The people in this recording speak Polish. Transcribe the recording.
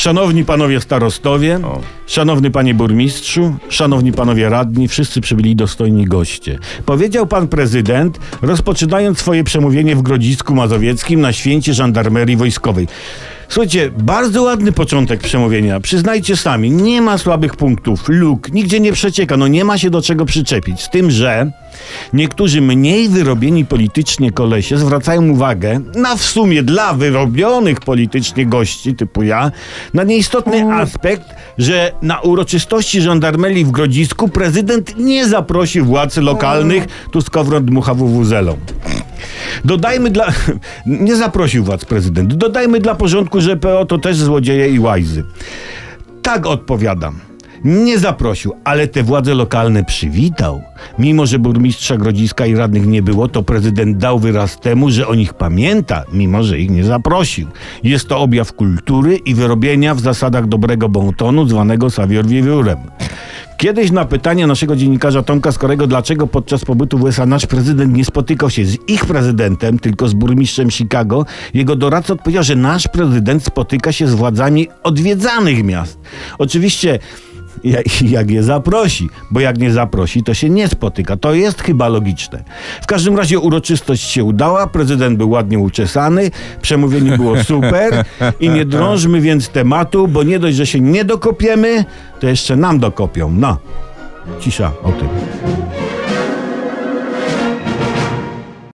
Szanowni panowie starostowie, szanowny panie burmistrzu, szanowni panowie radni, wszyscy przybyli dostojni goście. Powiedział pan prezydent, rozpoczynając swoje przemówienie w Grodzisku Mazowieckim na święcie żandarmerii wojskowej. Słuchajcie, bardzo ładny początek przemówienia. Przyznajcie sami, nie ma słabych punktów, luk, nigdzie nie przecieka, no nie ma się do czego przyczepić. Z tym, że niektórzy mniej wyrobieni politycznie kolesie zwracają uwagę na w sumie dla wyrobionych politycznie gości, typu ja, na nieistotny aspekt, że na uroczystości żandarmerii w Grodzisku prezydent nie zaprosi władz lokalnych, tu skowron dmucha wuwuzelą. Dodajmy dla. Nie zaprosił władz prezydent. Dodajmy dla porządku, że PO to też złodzieje i łajzy. Tak odpowiadam. Nie zaprosił, ale te władze lokalne przywitał. Mimo, że burmistrza Grodziska i radnych nie było, to prezydent dał wyraz temu, że o nich pamięta, mimo że ich nie zaprosił. Jest to objaw kultury i wyrobienia w zasadach dobrego bontonu, zwanego savior wiewiórem. Kiedyś na pytanie naszego dziennikarza Tomka Skorego, dlaczego podczas pobytu w USA nasz prezydent nie spotykał się z ich prezydentem, tylko z burmistrzem Chicago, jego doradca odpowiedział, że nasz prezydent spotyka się z władzami odwiedzanych miast. Oczywiście jak je zaprosi, bo jak nie zaprosi, to się nie spotyka. To jest chyba logiczne. W każdym razie uroczystość się udała, prezydent był ładnie uczesany, przemówienie było super i nie drążmy więc tematu, bo nie dość, że się nie dokopiemy, to jeszcze nam dokopią. No, cisza o tym.